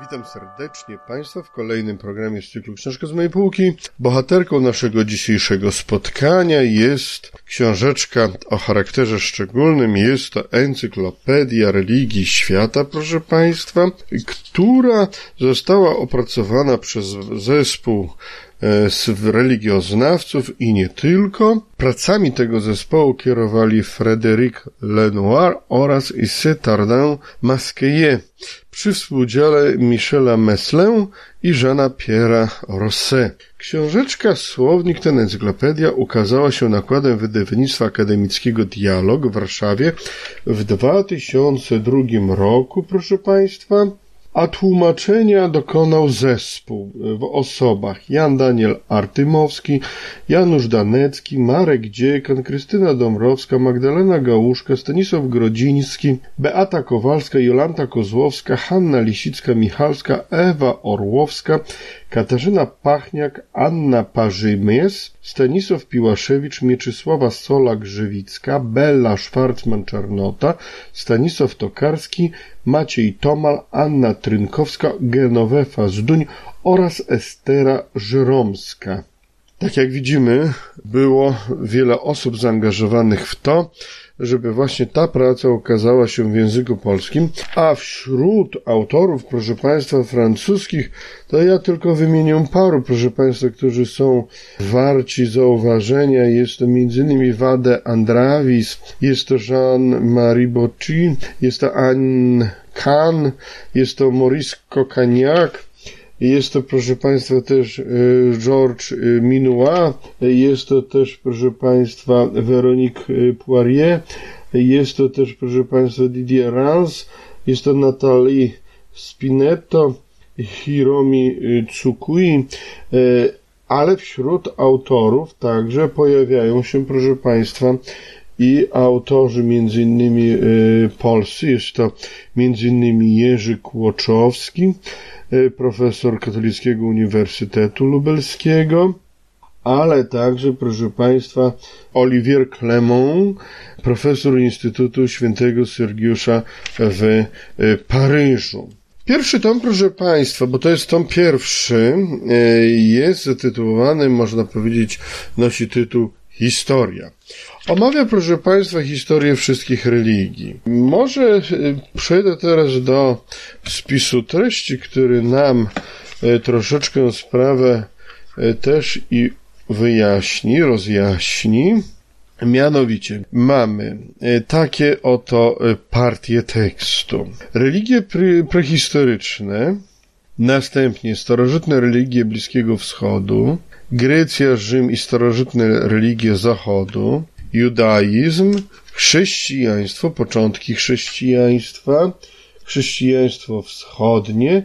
Witam serdecznie Państwa w kolejnym programie z cyklu Książka z mojej półki. Bohaterką naszego dzisiejszego spotkania jest książeczka o charakterze szczególnym. Jest to Encyklopedia Religii Świata, proszę Państwa, która została opracowana przez zespół religioznawców i nie tylko. Pracami tego zespołu kierowali Frédéric Lenoir oraz Issy Tardin Masquet przy współudziale Michela Meslin i Jeana Pierre'a Rosset. Książeczka Słownik ten encyklopedia ukazała się nakładem wydawnictwa akademickiego Dialog w Warszawie w 2002 roku, proszę Państwa a tłumaczenia dokonał zespół w osobach Jan Daniel Artymowski, Janusz Danecki, Marek Dziekan, Krystyna Dąbrowska, Magdalena Gałuszka, Stanisław Grodziński, Beata Kowalska, Jolanta Kozłowska, Hanna Lisicka-Michalska, Ewa Orłowska, Katarzyna Pachniak, Anna Parzymies, Stanisław Piłaszewicz, Mieczysława Sola-Grzywicka, Bella Szwarcman-Czarnota, Stanisław Tokarski, Maciej Tomal, Anna Trynkowska, Genowefa Zduń oraz Estera Żyromska. Tak jak widzimy, było wiele osób zaangażowanych w to, żeby właśnie ta praca ukazała się w języku polskim, a wśród autorów, proszę Państwa, francuskich, to ja tylko wymienię paru, proszę Państwa, którzy są warci zauważenia. Jest to m.in. Wade Andravis, jest to Jean-Marie Bocci, jest to Anne Kahn, jest to Maurice Cocagnac, jest to, proszę Państwa, też e, Georges e, Minois, jest to też, proszę Państwa, Veronique e, Poirier, jest to też, proszę Państwa, Didier Rans, jest to Natalie Spinetto, Hiromi Tsukui, ale wśród autorów także pojawiają się, proszę Państwa, i autorzy między innymi polscy, jest to między innymi Jerzy Kłoczowski, Y, profesor Katolickiego Uniwersytetu Lubelskiego, ale także, proszę Państwa, Olivier Clement, profesor Instytutu Świętego Sergiusza w y, Paryżu. Pierwszy tom, proszę Państwa, bo to jest tom pierwszy, jest zatytułowany, można powiedzieć, nosi tytuł Historia. Omawia, proszę Państwa, historię wszystkich religii. Może e, przejdę teraz do spisu treści, który nam e, troszeczkę sprawę e, też i wyjaśni, rozjaśni. Mianowicie mamy takie oto partie tekstu. Religie pre prehistoryczne, następnie starożytne religie Bliskiego Wschodu, Grecja, Rzym i starożytne religie Zachodu, judaizm, chrześcijaństwo, początki chrześcijaństwa, chrześcijaństwo wschodnie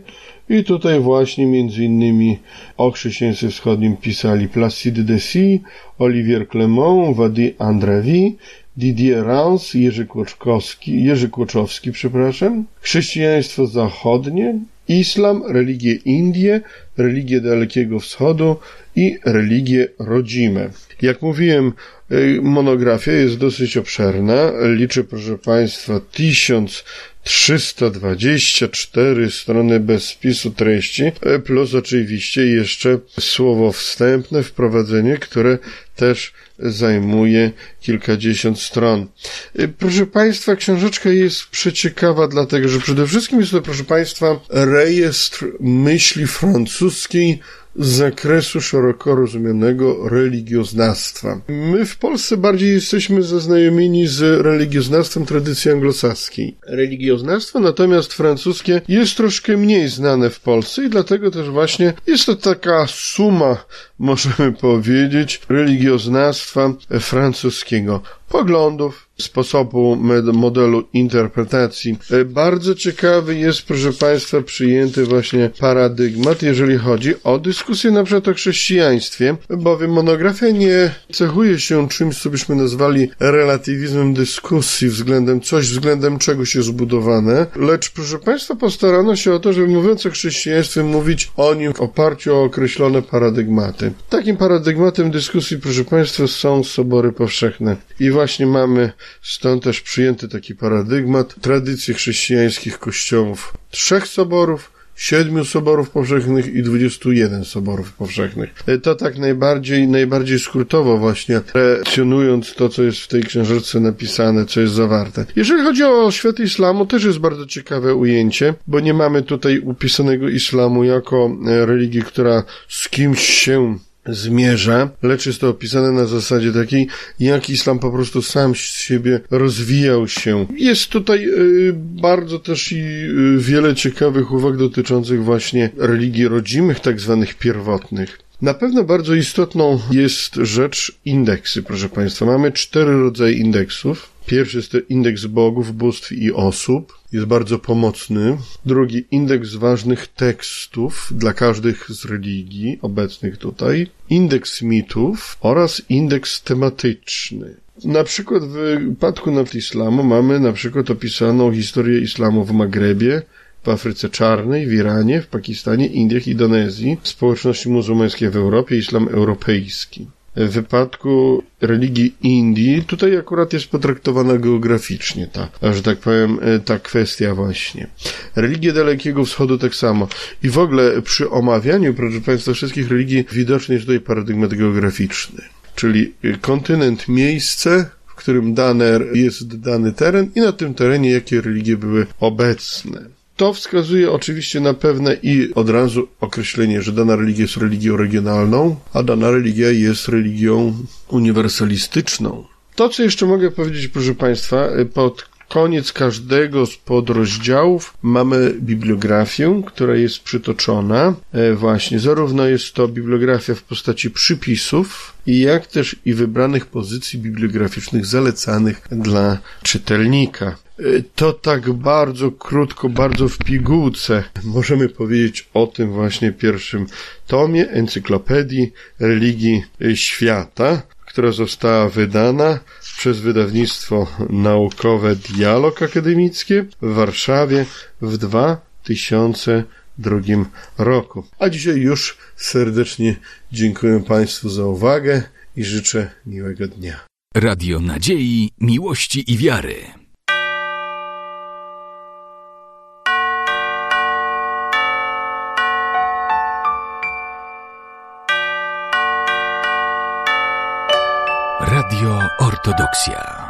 i tutaj właśnie między innymi o chrześcijaństwie wschodnim pisali Placide Dessy, Olivier Clement, Wady Andrevi, Didier Rans, Jerzy Kłoczkowski, Jerzy Kłoczowski, przepraszam, chrześcijaństwo zachodnie, islam, religie Indie, religie Dalekiego Wschodu i religie rodzime. Jak mówiłem, y, monografia jest dosyć obszerna. Liczy, proszę Państwa, 1324 strony bez spisu treści, y, plus oczywiście jeszcze słowo wstępne, wprowadzenie, które też zajmuje kilkadziesiąt stron. Y, proszę Państwa, książeczka jest przeciekawa, dlatego że przede wszystkim jest to, proszę Państwa, rejestr myśli francuskiej z zakresu szeroko rozumianego religioznawstwa. My w Polsce bardziej jesteśmy zaznajomieni z religioznawstwem tradycji anglosaskiej. Religioznawstwo natomiast francuskie jest troszkę mniej znane w Polsce i dlatego też właśnie jest to taka suma, możemy powiedzieć, religioznawstwa francuskiego poglądów, sposobu modelu interpretacji. E, bardzo ciekawy jest, proszę Państwa, przyjęty właśnie paradygmat, jeżeli chodzi o dyskusję na przykład o chrześcijaństwie, bowiem monografia nie cechuje się czymś, co byśmy nazwali relatywizmem dyskusji względem coś, względem czegoś jest zbudowane, lecz proszę Państwa postarano się o to, żeby mówiąc o chrześcijaństwie mówić o nim w oparciu o określone paradygmaty. Takim paradygmatem dyskusji, proszę Państwa, są sobory powszechne. I właśnie mamy stąd też przyjęty taki paradygmat tradycji chrześcijańskich kościołów trzech soborów, siedmiu soborów powszechnych i 21 soborów powszechnych. E, to tak najbardziej, najbardziej skrótowo właśnie, relacjonując to, co jest w tej książeczce napisane, co jest zawarte. Jeżeli chodzi o świat islamu, też jest bardzo ciekawe ujęcie, bo nie mamy tutaj upisanego islamu jako e, religii, która z kimś się zmierza, lecz jest to opisane na zasadzie takiej, jak islam po prostu sam z siebie rozwijał się. Jest tutaj y, bardzo też i y, wiele ciekawych uwag dotyczących właśnie religii rodzimych, tak zwanych pierwotnych. Na pewno bardzo istotną jest rzecz indeksy, proszę Państwa. Mamy cztery rodzaje indeksów. Pierwszy jest to indeks bogów, bóstw i osób. Jest bardzo pomocny. Drugi, indeks ważnych tekstów dla każdych z religii obecnych tutaj. Indeks mitów oraz indeks tematyczny. Na przykład w wypadku nad islamu mamy na przykład opisaną historię islamu w Magrebie, w Afryce Czarnej, w Iranie, w Pakistanie, Indiach, Indonezji, społeczności muzułmańskiej w Europie, islam europejski. W wypadku religii Indii, tutaj akurat jest potraktowana geograficznie ta, że tak powiem, e, ta kwestia właśnie. Religie Dalekiego Wschodu tak samo. I w ogóle przy omawianiu, proszę Państwa, wszystkich religii widoczny jest tutaj paradygmat geograficzny. Czyli kontynent, miejsce, w którym dane jest dany teren i na tym terenie jakie religie były obecne. To wskazuje oczywiście na pewne i od razu określenie, że dana religia jest religią regionalną, a dana religia jest religią uniwersalistyczną. To, co jeszcze mogę powiedzieć, proszę Państwa, pod koniec każdego z podrozdziałów mamy bibliografię, która jest przytoczona. E, właśnie, zarówno jest to bibliografia w postaci przypisów, jak też i wybranych pozycji bibliograficznych zalecanych dla czytelnika. To tak bardzo krótko, bardzo w pigułce możemy powiedzieć o tym właśnie pierwszym tomie Encyklopedii Religii Świata, która została wydana przez wydawnictwo naukowe Dialog Akademickie w Warszawie w 2002 roku. A dzisiaj już serdecznie dziękuję Państwu za uwagę i życzę miłego dnia. Radio Nadziei, Miłości i Wiary. Radio Ortodoksja.